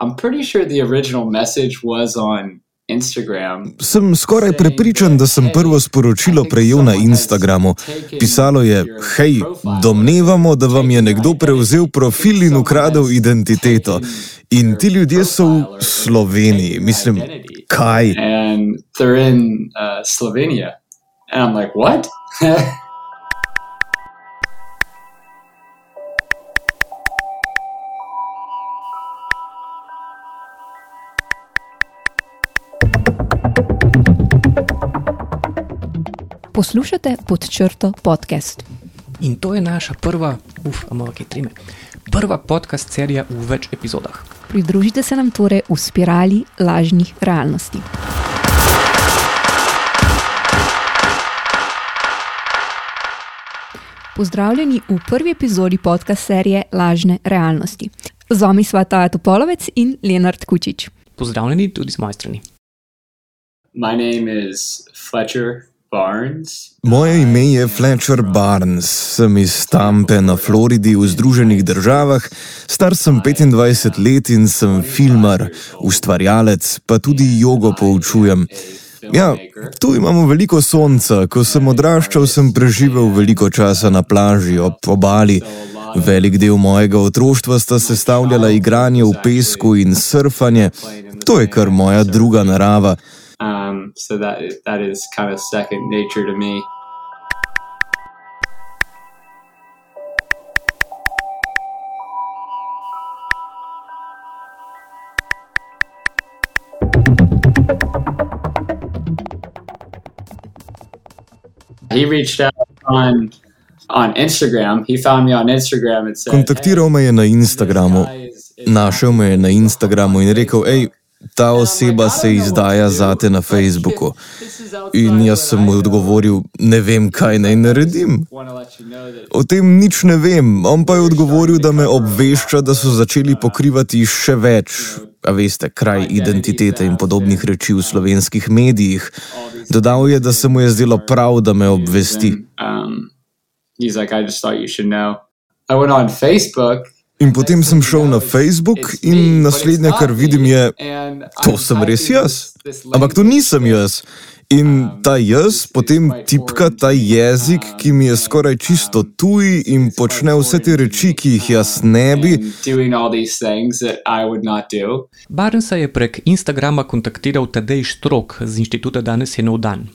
I'm pretty sure the original message was on Sem skoraj prepričan, da sem prvo sporočilo prejel na Instagramu. Pisalo je: Hej, domnevamo, da vam je nekdo prevzel profil in ukradel identiteto. In ti ljudje so v Sloveniji, mislim, kaj? In so v Sloveniji. In sem like, what? Poslušate pod črto podcast. In to je naša prva, uf, ampak je trime, prva podcast serija v več epizodah. Pridružite se nam torej v spirali lažnih realnosti. Pozdravljeni v prvi epizodi podcast serije Lažne realnosti. Z vami sva Taja Topolovec in Leonard Kučič. Pozdravljeni tudi z moje strani. My name is Fletcher. Moje ime je Fletcher Barnes, sem iz Tampe na Floridi v Združenih državah, star sem 25 let in sem filmar, ustvarjalec, pa tudi jogo poučujem. Ja, tu imamo veliko sonca. Ko sem odraščal, sem preživel veliko časa na plaži ob obali. Velik del mojega otroštva sta sestavljala igranje v pesku in surfanje. To je kar moja druga narava. Um, so that that is kind of second nature to me. He reached out on on Instagram. He found me on Instagram and said, Kontaktiral me je na Instagramu. Našel me je na Instagramu in rekel: Hej, ta oseba se izdaja zate na Facebooku. In jaz sem mu odgovoril, ne vem, kaj naj naredim. O tem nič ne vem, on pa je odgovoril, da me obvešča, da so začeli pokrivati še več, a veste, kraj identitete in podobnih reči v slovenskih medijih. Dodal je, da se mu je zdelo prav, da me obvesti. Um, he's like, I just thought you should know. I went on Facebook In potem sem šel na Facebook in naslednje, kar vidim, je, to sem res jaz. Ampak to nisem jaz. In ta jaz potem tipka ta jezik, ki mi je skoraj čisto tuj in počne vse te reči, ki jih jaz ne bi. Barnsa je prek Instagrama kontaktiral Tadej Štrok z inštituta Danes je nov dan.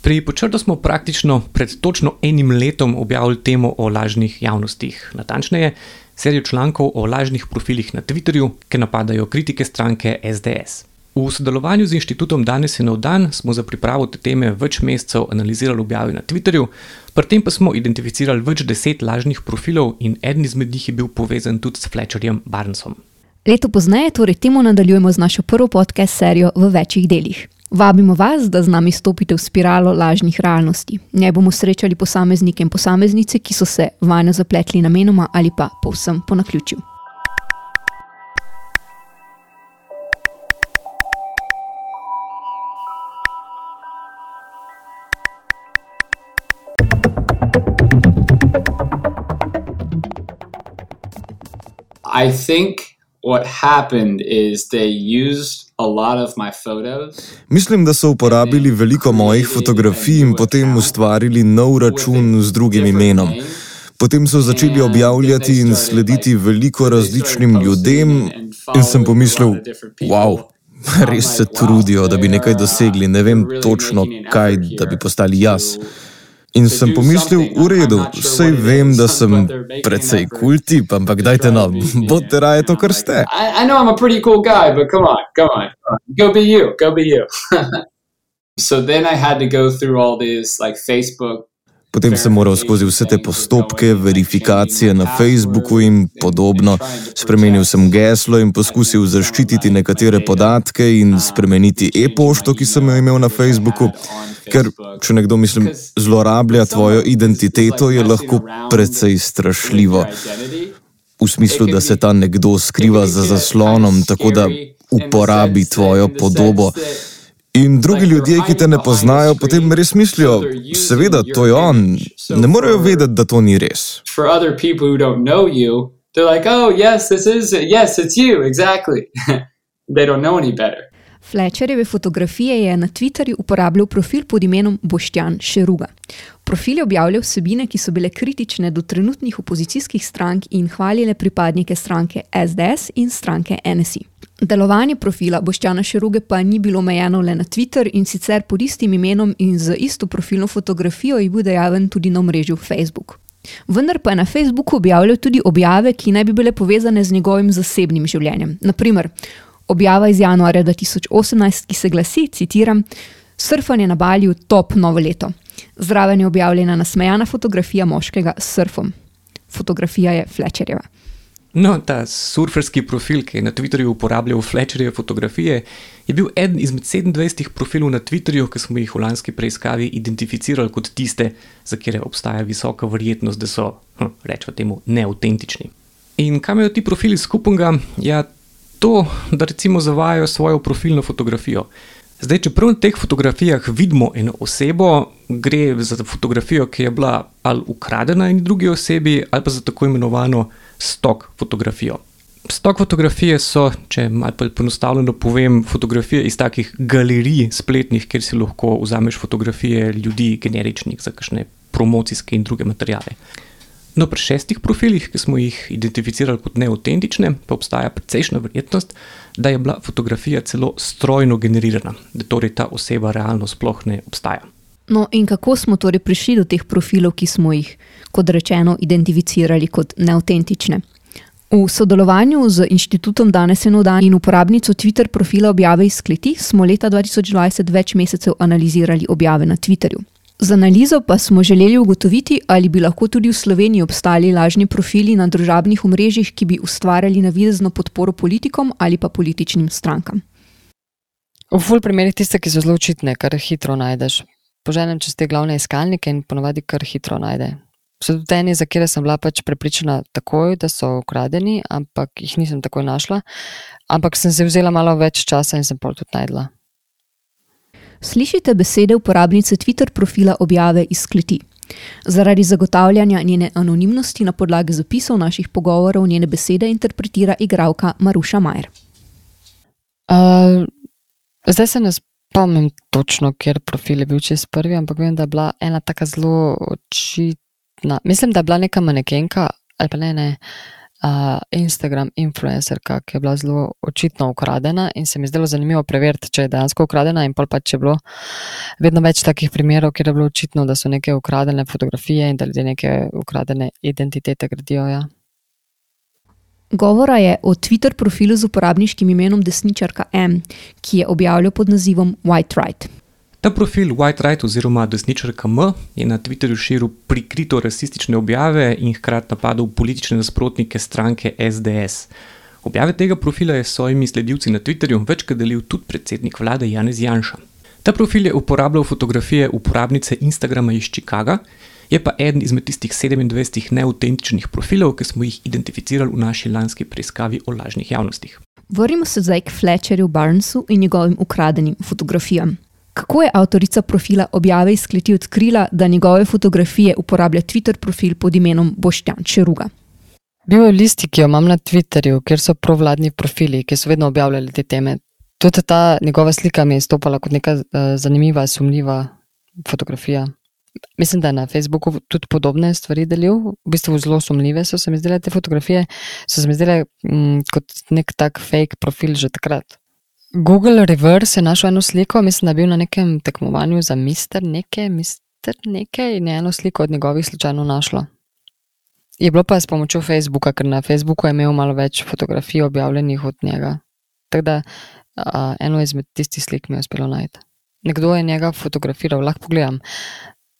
Pri počrtu smo praktično pred točno enim letom objavili temo o lažnih javnostih. Natančneje, serijo člankov o lažnih profilih na Twitterju, ki napadajo kritike stranke SDS. V sodelovanju z inštitutom Danes je nov dan smo za pripravo te teme več mesecev analizirali objave na Twitterju, pri tem pa smo identificirali več deset lažnih profilov in eden izmed njih je bil povezan tudi s Fletcherjem Barnesom. Leto pozneje torej temu nadaljujemo z našo prvo podcast serijo v večjih delih. Vabimo vas, da z nami stopite v spiralo lažnih realnosti. Ne bomo srečali posameznike in posameznice, ki so se vajno zapletli namenoma ali pa povsem po naključju. I think what happened is they used Mislim, da so uporabili veliko mojih fotografij in potem ustvarili nov račun z drugim imenom. Potem so začeli objavljati in slediti veliko različnim ljudem, in sem pomislil, wow, res se trudijo, da bi nekaj dosegli, ne vem točno kaj, da bi postali jaz. In sem pomislil, v redu, vsej vem, da sem precej kul tip, ampak dajte no, bodite raje to, kar ste. Cool so then I had to go through all these like Facebook Potem sem moral skozi vse te postopke, verifikacije na Facebooku in podobno. Spremenil sem geslo in poskusil zaščititi nekatere podatke in spremeniti e-pošto, ki sem jo imel na Facebooku. Ker, če nekdo mislim, zlorablja tvojo identiteto, je lahko precej strašljivo. V smislu, da se ta nekdo skriva za zaslonom, tako da uporabi tvojo podobo. In drugi ljudje, ki te ne poznajo, potem res mislijo, seveda, to je on. Ne morejo vedeti, da to ni res. For other people who don't know you, They're like, oh, yes, this is it. Yes, it's you. Exactly. they don't know any better. Fletcherjeve fotografije je na Twitterju uporabljal profil pod imenom Boštjan Šeruga. Profil je objavljal vsebine, ki so bile kritične do trenutnih opozicijskih strank in hvalile pripadnike stranke SDS in stranke NSI. Delovanje profila Boštjana Šeruge pa ni bilo omejeno le na Twitter in sicer pod istim imenom in z isto profilno fotografijo je bil dejaven tudi na mrežu Facebook. Vendar pa je na Facebooku objavljal tudi objave, ki naj bi bile povezane z njegovim zasebnim življenjem. Naprimer, objava iz januarja 2018, ki se glasi: citiram, Surfanje na Balju, top novo leto. Zraven je objavljena nasmejana fotografija moškega s surfom. Fotografija je Fletcherjeva. No, ta surferski profil, ki je na Twitterju uporabljal Fletcherjeve fotografije, je bil eden izmed 27 profilov na Twitterju, ki smo jih v lanski preiskavi identificirali kot tiste, za katere obstaja visoka verjetnost, da so, hm, rečemo temu, neautentični. In kam imajo ti profili skupnega? Ja, to, da recimo zavajajo svojo profilno fotografijo. Zdaj, čeprav na teh fotografijah vidimo eno osebo, gre za fotografijo, ki je bila ali ukradena in drugi osebi, ali pa za tako imenovano stok fotografijo. Stok fotografije so, če malo poenostavljeno povem, fotografije iz takih galerij spletnih, kjer si lahko vzameš fotografije ljudi, generičnih za kakšne promocijske in druge materijale. No, pri šestih profilih, ki smo jih identificirali kot neautentične, pa obstaja precejšna verjetnost, da je bila fotografija celo strojno generirana, da torej ta oseba realno sploh ne obstaja. No, in kako smo torej prišli do teh profilov, ki smo jih, kot rečeno, identificirali kot neautentične? V sodelovanju z inštitutom Danes eno dan in uporabnico Twitter profila objave iz kleti smo leta 2020 več mesecev analizirali objave na Twitterju. Z analizo pa smo želeli ugotoviti, ali bi lahko tudi v Sloveniji obstali lažni profili na družabnih omrežjih, ki bi ustvarjali navidezno podporo politikom ali pa političnim strankam. V ful primerih tiste, ki so zelo očitne, kar hitro najdeš. Poženem čez te glavne iskalnike in ponovadi kar hitro najde. So tudi eni, za kere sem bila pač prepričana takoj, da so ukradeni, ampak jih nisem takoj našla. Ampak sem se vzela malo več časa in sem pol tudi najdla. Slišite besede uporabnice Twitter profila objave iz kleti. Zaradi zagotavljanja njene anonimnosti na podlagi zapisov naših pogovorov njene besede interpretira igralka Maruša Majer. Uh, zdaj se ne spomnim točno, ker profil je bil čez prvi, ampak vem, da je bila ena tako zelo očitna. Mislim, da je bila neka manekenka ali pa ne, ne. Uh, uh, Instagram influencerka, ki je bila zelo očitno ukradena in se mi zdelo zanimivo preveriti, če je dejansko ukradena. In pa če je bilo vedno več takih primerov, kjer je bilo očitno, da so neke ukradene fotografije in da ljudje neke ukradene identitete gradijo. Ja. Govora je o Twitter profilu z uporabniškim imenom Desničarka M, ki je objavljal pod nazivom White Right. Ta profil White Right oziroma desničarka M je na Twitterju širil prikrito rasistične objave in hkrati napadal politične nasprotnike stranke SDS. Objave tega profila je s svojimi sledilci na Twitterju večkrat delil tudi predsednik vlade Janez Janša. Ta profil je uporabljal fotografije uporabnice Instagrama iz Chicaga, je pa eden izmed tistih 27 neautentičnih profilov, ki smo jih identificirali v naši lanski preiskavi o lažnih javnostih. Vrnimo se zdaj k Fletcherju Barnesu in njegovim ukradenim fotografijam. Kako je avtorica profila objave iz kleti odkrila, da njegove fotografije uporablja Twitter profil pod imenom Boštjan Čeruga? Bil je listi, ki jo imam na Twitterju, kjer so provladni profili, ki so vedno objavljali te teme. Tudi ta njegova slika mi je stopala kot neka uh, zanimiva, sumljiva fotografija. Mislim, da je na Facebooku tudi podobne stvari delil, v bistvu zelo sumljive so se mi zdele te fotografije, so se mi zdele mm, kot nek tak fake profil že takrat. Google Reverse je našel eno sliko, mislim, da je bil na nekem tekmovanju za Mister nekaj, Mister nekaj in je eno sliko od njegovih slučajno našlo. Je bilo pa s pomočjo Facebooka, ker na Facebooku je imel malo več fotografij objavljenih od njega. Tako da uh, eno izmed tistih slik mi je uspelo najti. Nekdo je njega fotografiral, lahko pogledam.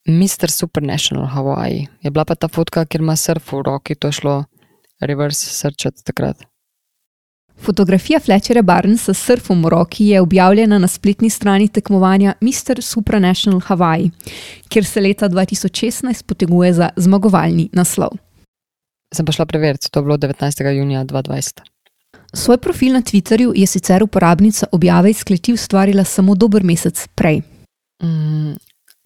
Mister Supernational Hawaii je bila pa ta fotka, kjer ima surf v roki, to je šlo reverse searchati takrat. Fotografija Fletchera Barnesa s surfom v roki je objavljena na spletni strani tekmovanja Mr. Supranational Hawaii, kjer se leta 2016 poteguje za zmagovalni naslov. Sem pa šla preveriti, to je bilo 19. junija 2020. Svoj profil na Twitterju je sicer uporabnica objave iz kleti ustvarila samo dober mesec prej. Mm,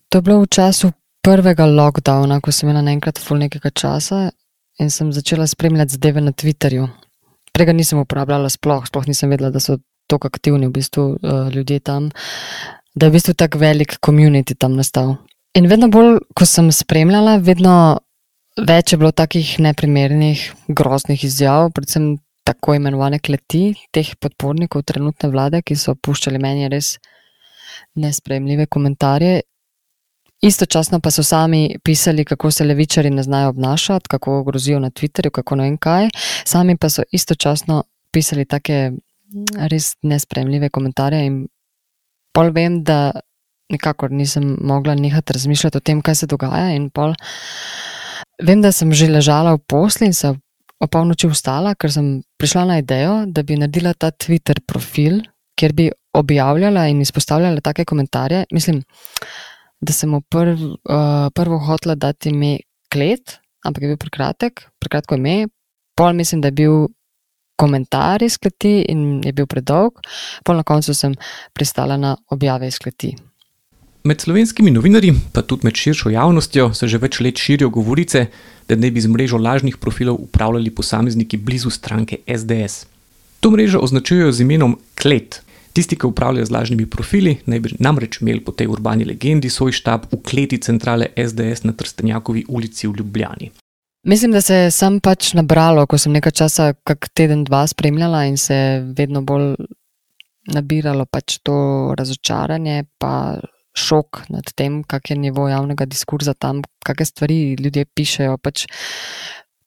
to je bilo v času prvega lockdowna, ko sem imela naenkrat full nekega časa in sem začela spremljati zadeve na Twitterju. Prega nisem uporabljala sploh, sploh nisem vedela, da so tako aktivni v bistvu uh, ljudje tam, da je v bistvu tako velik komunity tam nastal. In vedno bolj, ko sem spremljala, vedno več je bilo takih neprimernih, groznih izjav, predvsem tako imenovane kleti teh podpornikov trenutne vlade, ki so puščali meni res nespremljive komentarje. Istočasno pa so sami pisali, kako se levičari ne znajo obnašati, kako grozijo na Twitterju, kako ne vem kaj. Sami pa so istočasno pisali take res nespremljive komentarje. In pol vem, da nikakor nisem mogla nehati razmišljati o tem, kaj se dogaja. In vem, da sem že ležala v posli in se o polnoči vstala, ker sem prišla na idejo, da bi naredila ta Twitter profil, kjer bi objavljala in izpostavljala take komentarje. Mislim, da sem mu prv, uh, prvo hotela dati ime Klet, ampak je bil prekratek, prekratko ime. Pol mislim, da je bil komentar iz kleti in je bil predolg, pol na koncu sem pristala na objave iz kleti. Med slovenskimi novinarji, pa tudi med širšo javnostjo, se že več let širijo govorice, da ne bi z mrežo lažnih profilov upravljali posamezniki blizu stranke SDS. To mrežo označujejo z imenom Klet. Tisti, ki upravljajo z lažnimi profili, naj bi namreč imeli po tej urbani legendi svoj štab v kleti centrale SDS na Trstenjakovi ulici v Ljubljani. Mislim, da se je sam pač nabralo, ko sem nekaj časa, kak teden, dva spremljala in se je vedno bolj nabiralo pač to razočaranje, pa šok nad tem, kak je nivo javnega diskurza tam, kakšne stvari ljudje pišejo. Pač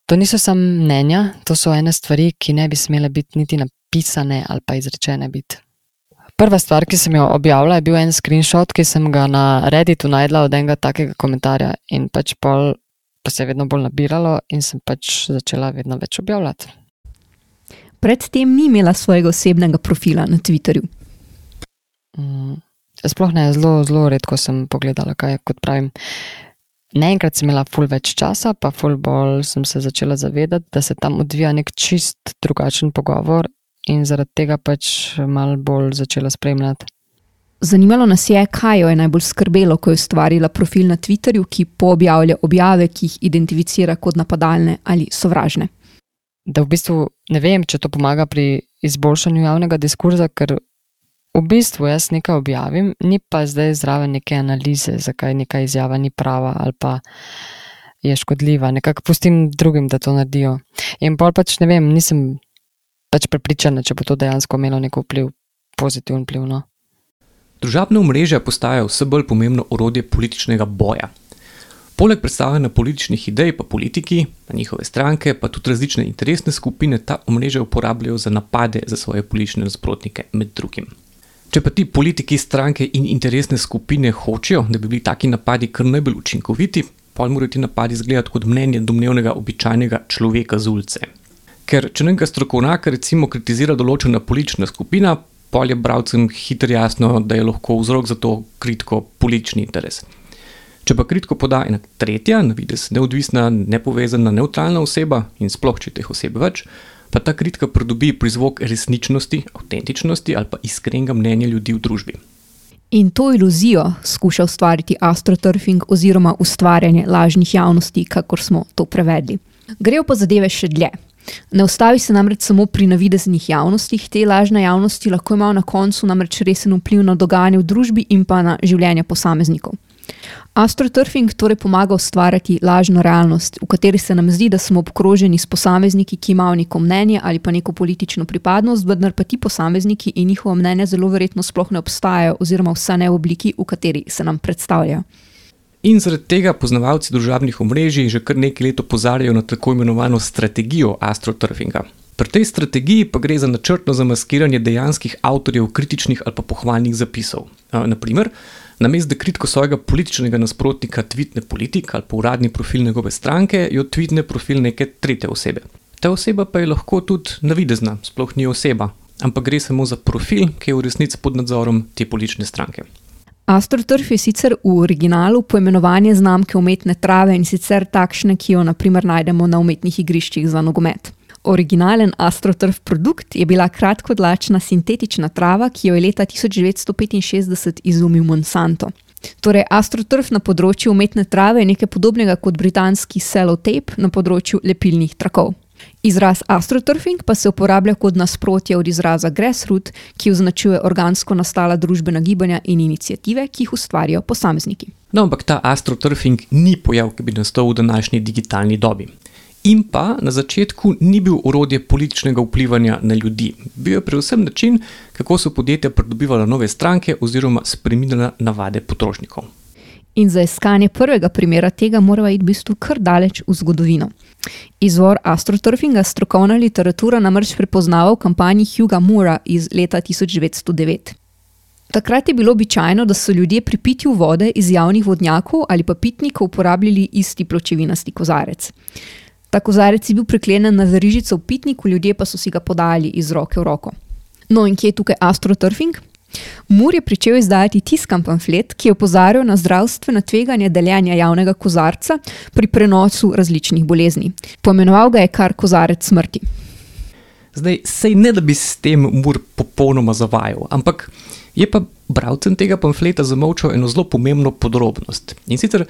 to niso samo mnenja, to so ene stvari, ki ne bi smele biti niti napisane ali pa izrečene biti. Prva stvar, ki sem jo objavila, je bil en screenshot, ki sem ga na Redditu najdla od enega takega komentarja in pač pol pa se je vedno bolj nabiralo in sem pač začela vedno več objavljati. Predtem ni imela svojega osebnega profila na Twitterju. Mm, sploh ne, zelo, zelo redko sem pogledala, kaj je, kot pravim. Naenkrat sem imela ful več časa, pa ful bolj sem se začela zavedati, da se tam odvija nek čist drugačen pogovor in zaradi tega pač malo bolj začela spremljati. Zanimalo nas je, kaj jo je najbolj skrbelo, ko je ustvarila profil na Twitterju, ki poobjavlja objave, ki jih identificira kot napadalne ali sovražne. Da v bistvu ne vem, če to pomaga pri izboljšanju javnega diskurza, ker v bistvu jaz nekaj objavim, ni pa zdaj zraven neke analize, zakaj neka izjava ni prava ali pa je škodljiva. Nekako pustim drugim, da to naredijo. In pol pač ne vem, nisem pač prepričana, če bo to dejansko imelo neko vpliv, pozitiven vpliv. No. Družabne omrežja postajajo vse bolj pomembno orodje političnega boja. Poleg predstavljanja političnih idej, pa politiki, pa njihove stranke, pa tudi različne interesne skupine ta omrežja uporabljajo za napade za svoje politične nasprotnike, med drugim. Če pa ti politiki, stranke in interesne skupine hočejo, da bi bili taki napadi kar najbolj učinkoviti, pa morajo ti napadi izgledati kot mnenje domnevnega običajnega človeka z ulice. Ker če nekaj strokovnjaka recimo kritizira določena politična skupina, pol je bralcem hitro jasno, da je lahko vzrok za to kritiko politični interes. Če pa kritiko poda ena tretja, na vides neodvisna, nepovezana, neutralna oseba in sploh če teh oseb več, pa ta kritika pridobi prizvok resničnosti, avtentičnosti ali pa iskrenega mnenja ljudi v družbi. In to iluzijo skuša ustvariti astroturfing oziroma ustvarjanje lažnih javnosti, kakor smo to prevedli. Grejo pa zadeve še dlje. Ne ustavi se namreč samo pri navideznih javnostih, te lažne javnosti lahko imajo na koncu namreč resen vpliv na dogajanje v družbi in pa na življenje posameznikov. Astroturfing torej pomaga ustvarjati lažno realnost, v kateri se nam zdi, da smo obkroženi s posamezniki, ki imajo neko mnenje ali pa neko politično pripadnost, vendar pa ti posamezniki in njihova mnenja zelo verjetno sploh ne obstajajo, oziroma vse ne v obliki, v kateri se nam predstavljajo. In zaradi tega poznavalci družabnih omrežij že kar nekaj let opozarjajo na tako imenovano strategijo astroturfinga. Pri tej strategiji pa gre za načrtno zamaskiranje dejanskih avtorjev kritičnih ali pa pohvalnih zapisov. Naprimer, namesto da kritiko svojega političnega nasprotnika tvitne politik ali pa uradni profil njegove stranke, jo tvitne profil neke tretje osebe. Ta oseba pa je lahko tudi navidezna, sploh ni oseba, ampak gre samo za profil, ki je v resnici pod nadzorom te politične stranke. AstroTurf je sicer v originalu poimenovanje znamke umetne trave in sicer takšne, ki jo naprimer najdemo na umetnih igriščih za nogomet. Originalen AstroTurf produkt je bila kratkodlačna sintetična trava, ki jo je leta 1965 izumil Monsanto. Torej, astroturf na področju umetne trave je nekaj podobnega kot britanski sellotape na področju lepilnih trakov. Izraz astroturfing pa se uporablja kot nasprotje od izraza grassroot, ki označuje organsko nastala družbena gibanja in inicijative, ki jih ustvarjajo posamezniki. No, ampak ta astroturfing ni pojav, ki bi nastal v današnji digitalni dobi. In pa na začetku ni bil urodje političnega vplivanja na ljudi. Bil je predvsem način, kako so podjetja pridobivala nove stranke oziroma spremenila navade potrošnikov. In za iskanje prvega primera tega moramo iti v bistvu kar daleč v zgodovino. Izvor astroturfinga strokovna literatura namreč prepoznava v kampanji Huga Mura iz leta 1909. Takrat je bilo običajno, da so ljudje pri pitju vode iz javnih vodnjakov ali pa pitnikov uporabljali isti pločevinasti kozarec. Ta kozarec je bil priklenjen na verižico v pitniku, ljudje pa so si ga podali iz roke v roko. No, in kje je tukaj astroturfing? Mur je pričel izdajati tiskan pamflet, ki je opozarjal na zdravstveno tveganje deljenja javnega kozarca pri prenosu različnih bolezni. Pomenoval ga je kar kozarec smrti. Zdaj, sej ne da bi s tem Mur popolnoma zavajal, ampak je pa bralcem tega pamfleta zamolčal eno zelo pomembno podrobnost. In sicer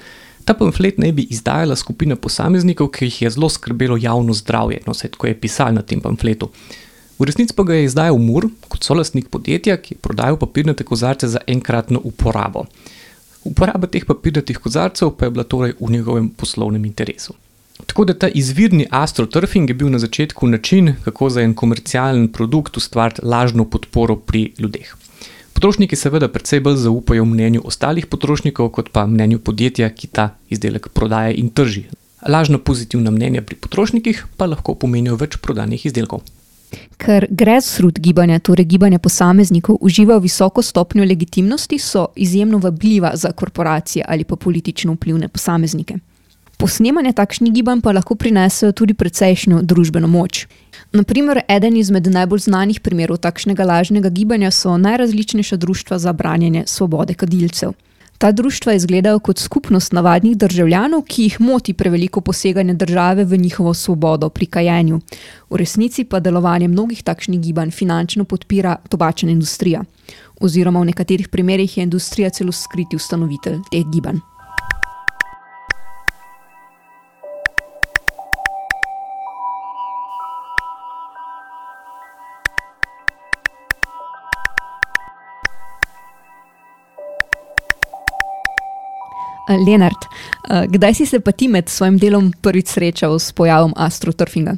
ta pamflet naj bi izdajala skupina posameznikov, ki jih je zelo skrbelo javno zdravje, no, vse tako je pisal na tem pamfletu. V resnici pa ga je izdajal Mur kot solastnik podjetja, ki je prodajal papirnate kozarce za enkratno uporabo. Uporaba teh papirnatih kozarcev pa je bila torej v njegovem poslovnem interesu. Tako da ta izvirni astroturfing je bil na začetku način, kako za en komercialen produkt ustvariti lažno podporo pri ljudeh. Potrošniki seveda precej bolj zaupajo mnenju ostalih potrošnikov, kot pa mnenju podjetja, ki ta izdelek prodaja in trži. Lažno pozitivna mnenja pri potrošnikih pa lahko pomenijo več prodanih izdelkov. Ker grassroot gibanja, torej gibanja posameznikov, uživa visoko stopnjo legitimnosti, so izjemno vabljiva za korporacije ali pa politično vplivne posameznike. Posnemanje takšnih gibanj pa lahko prinesejo tudi precejšnjo družbeno moč. Naprimer, eden izmed najbolj znanih primerov takšnega lažnega gibanja so najrazličnejša društva za branjenje svobode kadilcev. Ta društva izgledajo kot skupnost navadnih državljanov, ki jih moti preveliko poseganje države v njihovo svobodo pri kajenju. V resnici pa delovanje mnogih takšnih gibanj finančno podpira tobačna industrija, oziroma v nekaterih primerjih je industrija celo skriti ustanovitelj teh gibanj. Lenart, kdaj si se pa ti med svojim delom prvič srečal s pojavom astroturfinga?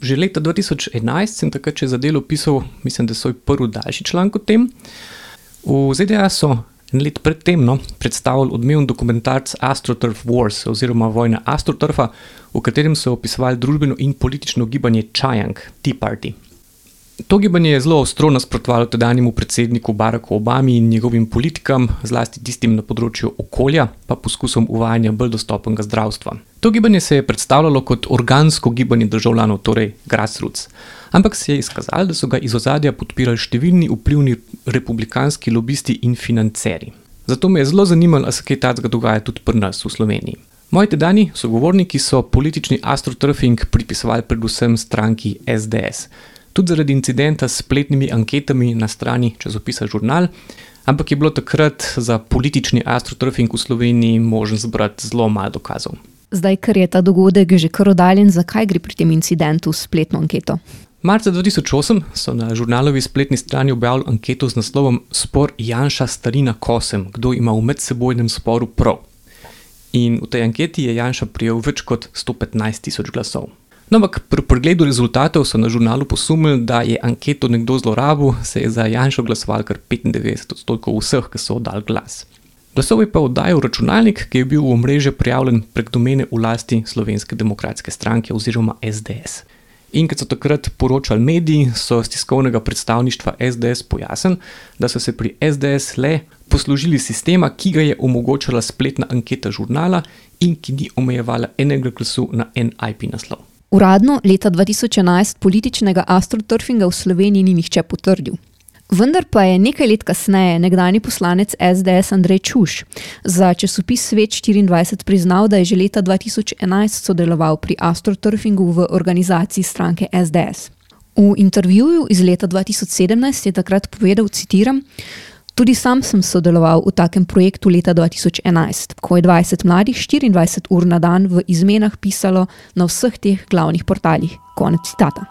Že leta 2011 sem takrat za delo pisal, mislim, da svoj prvi daljši članek o tem. V ZDA so en let predtem no, predstavili odmeven dokumentarc Astroturf Wars oziroma Vojna Astroturfa, v katerem so opisovali družbeno in politično gibanje Chayang, Tea Party. To gibanje je zelo ostro nasprotovalo tedanjemu predsedniku Baracku Obami in njegovim politikam, zlasti tistim na področju okolja, pa poskusom uvajanja bolj dostopnega zdravstva. To gibanje se je predstavljalo kot organsko gibanje državljanov, torej grassroots. Ampak se je izkazalo, da so ga iz ozadja podpirali številni vplivni republikanski lobisti in financeri. Zato me je zelo zanimalo, ali se kaj takega dogaja tudi pri nas v Sloveniji. Moji tedajni sogovorniki so politični astroturfing pripisovali predvsem stranki SDS tudi zaradi incidenta s spletnimi anketami na strani časopisa Žurnal, ampak je bilo takrat za politični astroturfing v Sloveniji možen zbrati zelo malo dokazov. Zdaj, ker je ta dogodek že kar oddaljen, zakaj gre pri tem incidentu s spletno anketo? Marca 2008 so na žurnalovi spletni strani objavili anketo z naslovom Spor Janša Starina Kosem, kdo ima v medsebojnem sporu prav. In v tej anketi je Janša prijel več kot 115 tisoč glasov. No, ampak pri pregledu rezultatov so na žurnalu posumili, da je anketo nekdo zlorabil, se je za Janša glasoval kar 95 odstotkov vseh, ki so oddali glas. Glasov je pa oddajal računalnik, ki je bil v mreže prijavljen prek domene v lasti Slovenske demokratske stranke oziroma SDS. In kot so takrat poročali mediji, so z tiskovnega predstavništva SDS pojasnili, da so se pri SDS le poslužili sistema, ki ga je omogočala spletna anketa žurnala in ki ni omejevala enega glasu na en IP naslov. Uradno leta 2011 političnega astroturfinga v Sloveniji ni nihče potrdil. Vendar pa je nekaj let kasneje nekdani poslanec SDS Andrej Čuš za časopis Svet 24 priznal, da je že leta 2011 sodeloval pri astroturfingu v organizaciji stranke SDS. V intervjuju iz leta 2017 je takrat povedal: citiram, Tudi sam sem sodeloval v takem projektu leta 2011, ko je 20 mladih 24 ur na dan v izmenah pisalo na vseh teh glavnih portalih. Konec citata.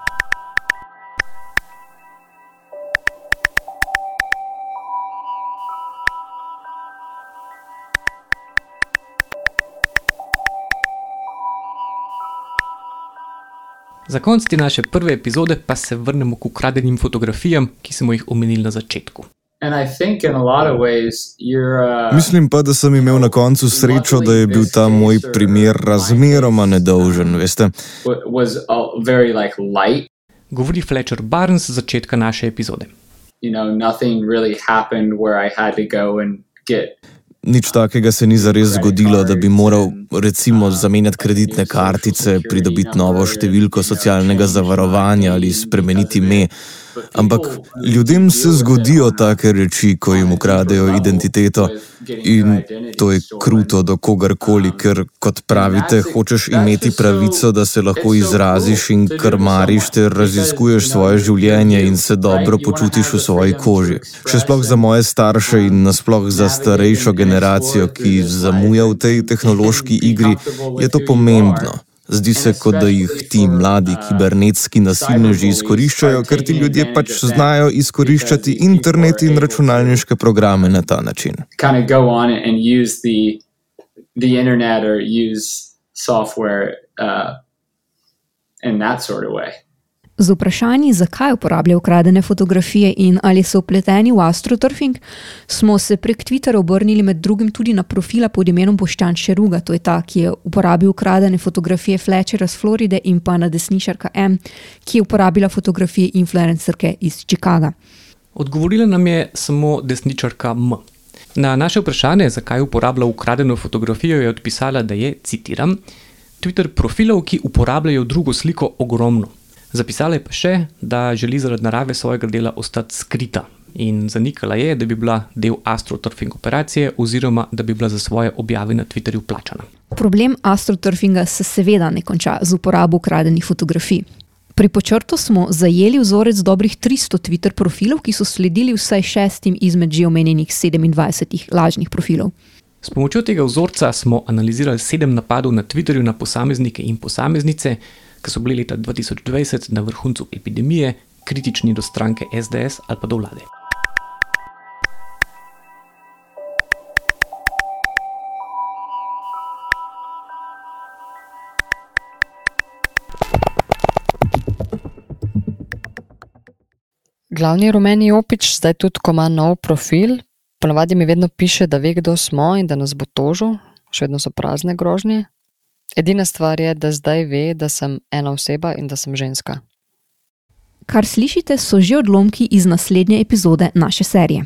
Za konec te naše prve epizode pa se vrnemo k ukradenim fotografijam, ki smo jih omenili na začetku. And I think in a lot of ways you're. Uh, Mislim pa, da sem imel na koncu srečo, da je bil ta moj primer razmeroma nedolžen, veste. wa- was uh, very like light. Govori Fletcher Barnes z začetka naše epizode. You know, nothing really happened where I had to go and get Nič takega se ni zares zgodilo, da bi moral recimo zamenjati kreditne kartice, pridobiti novo številko socialnega zavarovanja ali spremeniti ime. Ampak ljudem se zgodijo take reči, ko jim ukradejo identiteto in to je kruto do kogarkoli, ker kot pravite, hočeš imeti pravico, da se lahko izraziš in krmariš ter raziskuješ svoje življenje in se dobro počutiš v svoji koži. Še sploh za moje starše in nasploh za starejšo generacijo, ki zamuja v tej tehnološki igri, je to pomembno. Zdi se, kot da jih ti mladi kibernetski nasilneži izkoriščajo, ker ti ljudje pač znajo izkoriščati internet in računalniške programe na ta način. the internet or use software uh, in that sort of way. Z vprašanji, zakaj uporabljajo ukradene fotografije in ali so upleteni v astroturfing, smo se prek Twitterja obrnili med drugim tudi na profila pod imenom Boščan Šeruga, to je ta, ki je uporabil ukradene fotografije Fletchera z Floride in pa na desnišarka M, ki je uporabila fotografije influencerke iz Chicaga. Odgovorila nam je samo desničarka M. Na naše vprašanje, zakaj uporablja ukradeno fotografijo, je odpisala, da je, citiram, Twitter profilov, ki uporabljajo drugo sliko, ogromno. Zapisala je pa še, da želi zaradi narave svojega dela ostati skrita in zanikala je, da bi bila del astroturfing operacije oziroma da bi bila za svoje objave na Twitterju plačana. Problem astroturfinga se seveda ne konča z uporabo ukradenih fotografij. Pri počrtu smo zajeli vzorec dobrih 300 Twitter profilov, ki so sledili vsaj šestim izmed že omenjenih 27 lažnih profilov. S pomočjo tega vzorca smo analizirali sedem napadov na Twitterju na posameznike in posameznice, ki so bili leta 2020 na vrhuncu epidemije, kritični do stranke SDS ali pa do vlade. Glavni rumeni opič zdaj tudi, ko ima nov profil, ponavadi mi vedno piše, da ve, kdo smo in da nas bo tožil, še vedno so prazne grožnje. Edina stvar je, da zdaj ve, da sem ena oseba in da sem ženska. Kar slišite, so že odlomki iz naslednje epizode naše serije.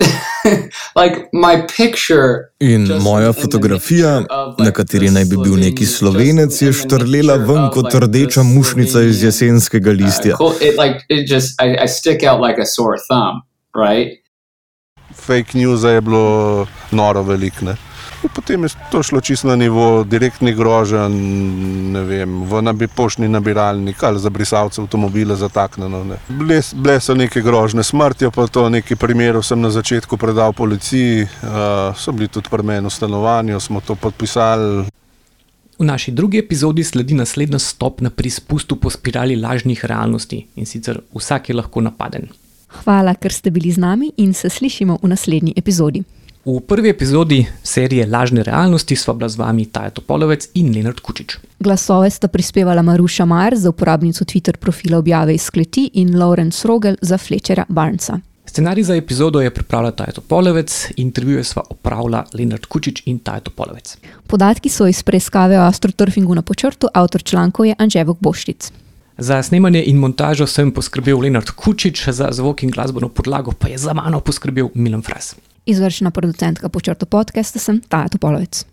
Like my picture. In moja fotografija, na kateri naj bi bil neki slovenec, je štrlela ven kot rdeča mušnica iz jesenskega listja. Uh, cool. It like it just I, I stick out like a sore thumb, right? fake news je bilo noro veliko. In Potem je to šlo čisto na nivo direktnih groženj, ne vem, v nabi, poštni nabiralnik ali za brisalce avtomobila zataknjeno. ne. Bile, s- bile so neke grožne smrti, pa to nekaj primerov sem na začetku predal policiji, uh, so bili tudi pri meni v stanovanju, smo to podpisali, V naši drugi epizodi sledi naslednja stopnja pri spustu po spirali lažnih realnosti in sicer vsak je lahko napaden. Hvala, ker ste bili z nami in se slišimo v naslednji epizodi. V prvi epizodi serije Lažne realnosti sva bila z vami Taja Topolovec in Lenard Kučič. Glasove sta prispevala Maruša Mar za uporabnico Twitter profila objave iz kleti in Lawrence Rogel za Flečera Barnca. Scenarij za epizodo je pripravila Taja Topolovec, intervjuje sva opravila Lenard Kučič in Taja Topolovec. Podatki so iz preiskave o astroturfingu na počrtu, avtor člankov je Anževok Boštic. Za snemanje in montažo sem poskrbel Lenard Kučič, za zvok in glasbeno podlago pa je za mano poskrbel Milan Fras. Izvršna producentka počrtu podcasta sem Taja Topolovec.